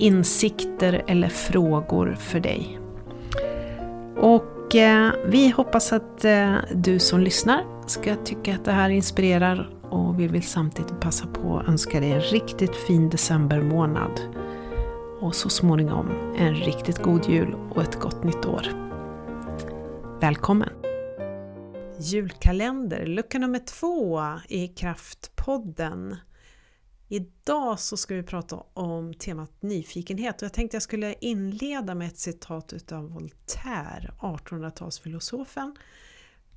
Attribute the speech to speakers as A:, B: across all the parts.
A: insikter eller frågor för dig. Och eh, vi hoppas att eh, du som lyssnar ska tycka att det här inspirerar och vi vill samtidigt passa på att önska dig en riktigt fin decembermånad. Och så småningom en riktigt god jul och ett gott nytt år. Välkommen! Julkalender, lucka nummer två i Kraftpodden. Idag så ska vi prata om temat nyfikenhet och jag tänkte jag skulle inleda med ett citat utav Voltaire, 1800-talsfilosofen.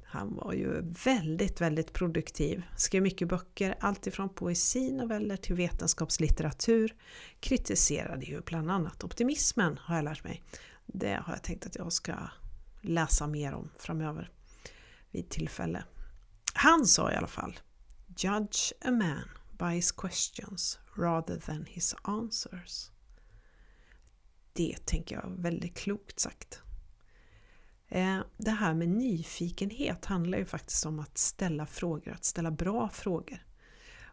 A: Han var ju väldigt, väldigt produktiv, skrev mycket böcker, alltifrån poesi, noveller till vetenskapslitteratur. Kritiserade ju bland annat optimismen har jag lärt mig. Det har jag tänkt att jag ska läsa mer om framöver vid tillfälle. Han sa i alla fall Judge a man by his questions rather than his answers. Det tänker jag väldigt klokt sagt. Eh, det här med nyfikenhet handlar ju faktiskt om att ställa frågor, att ställa bra frågor.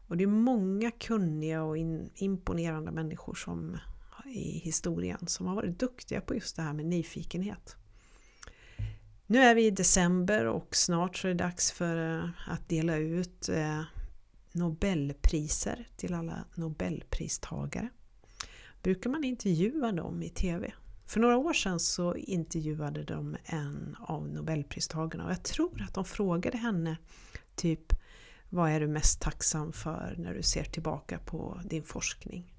A: Och det är många kunniga och imponerande människor som i historien som har varit duktiga på just det här med nyfikenhet. Nu är vi i december och snart så är det dags för eh, att dela ut eh, Nobelpriser till alla Nobelpristagare. Brukar man intervjua dem i TV? För några år sedan så intervjuade de en av Nobelpristagarna och jag tror att de frågade henne typ Vad är du mest tacksam för när du ser tillbaka på din forskning?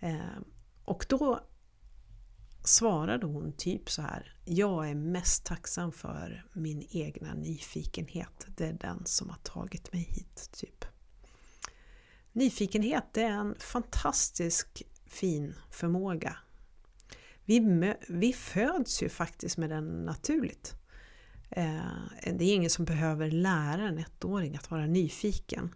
A: Eh, och då svarade hon typ så här Jag är mest tacksam för min egna nyfikenhet. Det är den som har tagit mig hit. typ. Nyfikenhet är en fantastisk fin förmåga. Vi, vi föds ju faktiskt med den naturligt. Eh, det är ingen som behöver lära en ettåring att vara nyfiken.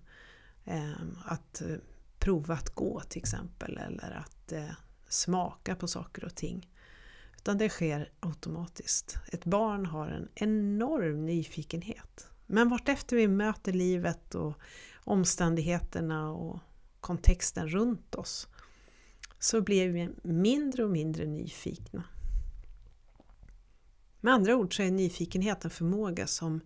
A: Ehm, att eh, prova att gå till exempel eller att eh, smaka på saker och ting. Utan det sker automatiskt. Ett barn har en enorm nyfikenhet. Men vartefter vi möter livet och omständigheterna och kontexten runt oss så blir vi mindre och mindre nyfikna. Med andra ord så är nyfikenhet en förmåga som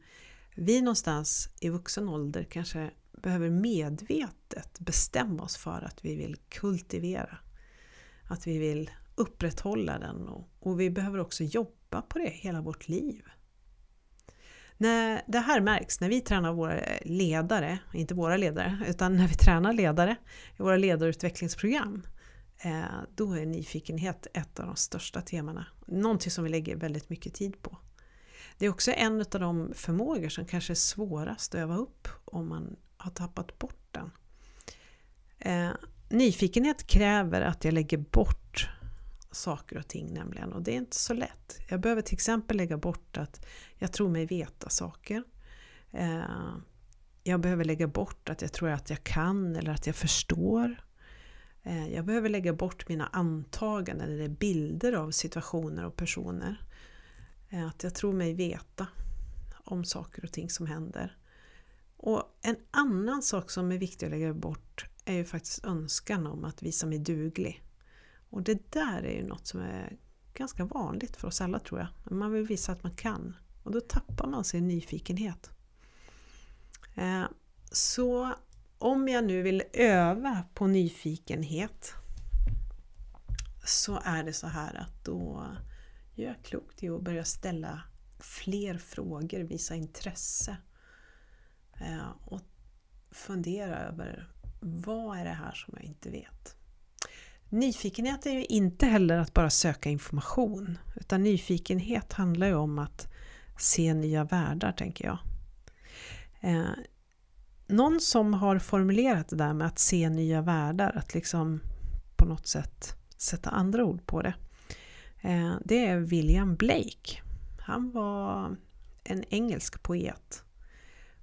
A: vi någonstans i vuxen ålder kanske behöver medvetet bestämma oss för att vi vill kultivera. Att vi vill upprätthålla den och, och vi behöver också jobba på det hela vårt liv. När det här märks när vi tränar våra ledare, inte våra ledare, utan när vi tränar ledare i våra ledarutvecklingsprogram eh, då är nyfikenhet ett av de största temana. Någonting som vi lägger väldigt mycket tid på. Det är också en av de förmågor som kanske är svårast att öva upp om man har tappat bort den. Eh, nyfikenhet kräver att jag lägger bort saker och ting nämligen och det är inte så lätt. Jag behöver till exempel lägga bort att jag tror mig veta saker. Eh, jag behöver lägga bort att jag tror att jag kan eller att jag förstår. Eh, jag behöver lägga bort mina antaganden eller bilder av situationer och personer. Eh, att jag tror mig veta om saker och ting som händer. Och en annan sak som är viktig att lägga bort är ju faktiskt önskan om att visa mig duglig. Och det där är ju något som är ganska vanligt för oss alla tror jag. Man vill visa att man kan och då tappar man sin nyfikenhet. Eh, så om jag nu vill öva på nyfikenhet så är det så här att då gör jag klokt i att börja ställa fler frågor, visa intresse eh, och fundera över vad är det här som jag inte vet? Nyfikenhet är ju inte heller att bara söka information utan nyfikenhet handlar ju om att se nya världar tänker jag. Eh, någon som har formulerat det där med att se nya världar, att liksom på något sätt sätta andra ord på det. Eh, det är William Blake. Han var en engelsk poet,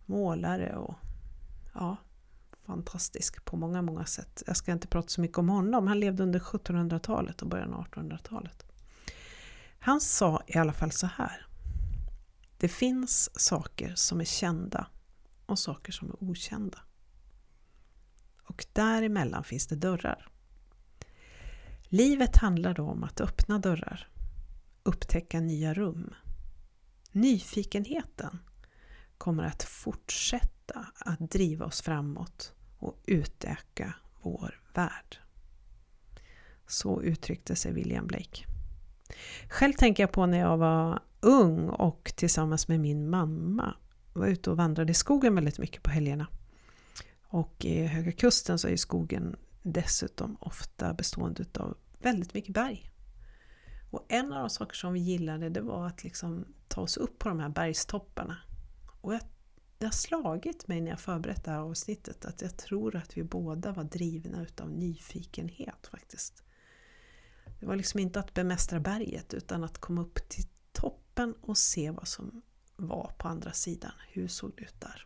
A: målare och ja, fantastisk på många, många sätt. Jag ska inte prata så mycket om honom. Han levde under 1700-talet och början av 1800-talet. Han sa i alla fall så här. Det finns saker som är kända och saker som är okända. Och däremellan finns det dörrar. Livet handlar då om att öppna dörrar, upptäcka nya rum. Nyfikenheten kommer att fortsätta att driva oss framåt och utöka vår värld. Så uttryckte sig William Blake. Själv tänker jag på när jag var ung och tillsammans med min mamma var ute och vandrade i skogen väldigt mycket på helgerna. Och i Höga Kusten så är skogen dessutom ofta bestående av väldigt mycket berg. Och en av de saker som vi gillade det var att liksom ta oss upp på de här bergstopparna. Och jag, det har slagit mig när jag förberett det här avsnittet att jag tror att vi båda var drivna utav nyfikenhet faktiskt. Det var liksom inte att bemästra berget utan att komma upp till toppen och se vad som var på andra sidan. Hur såg det ut där?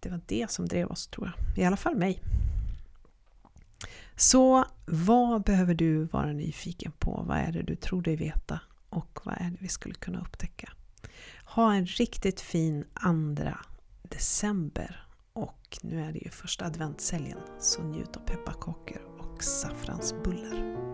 A: Det var det som drev oss tror jag. I alla fall mig. Så vad behöver du vara nyfiken på? Vad är det du tror dig veta? Och vad är det vi skulle kunna upptäcka? Ha en riktigt fin andra december. Och nu är det ju första adventshelgen, så njut av pepparkakor och saffransbullar.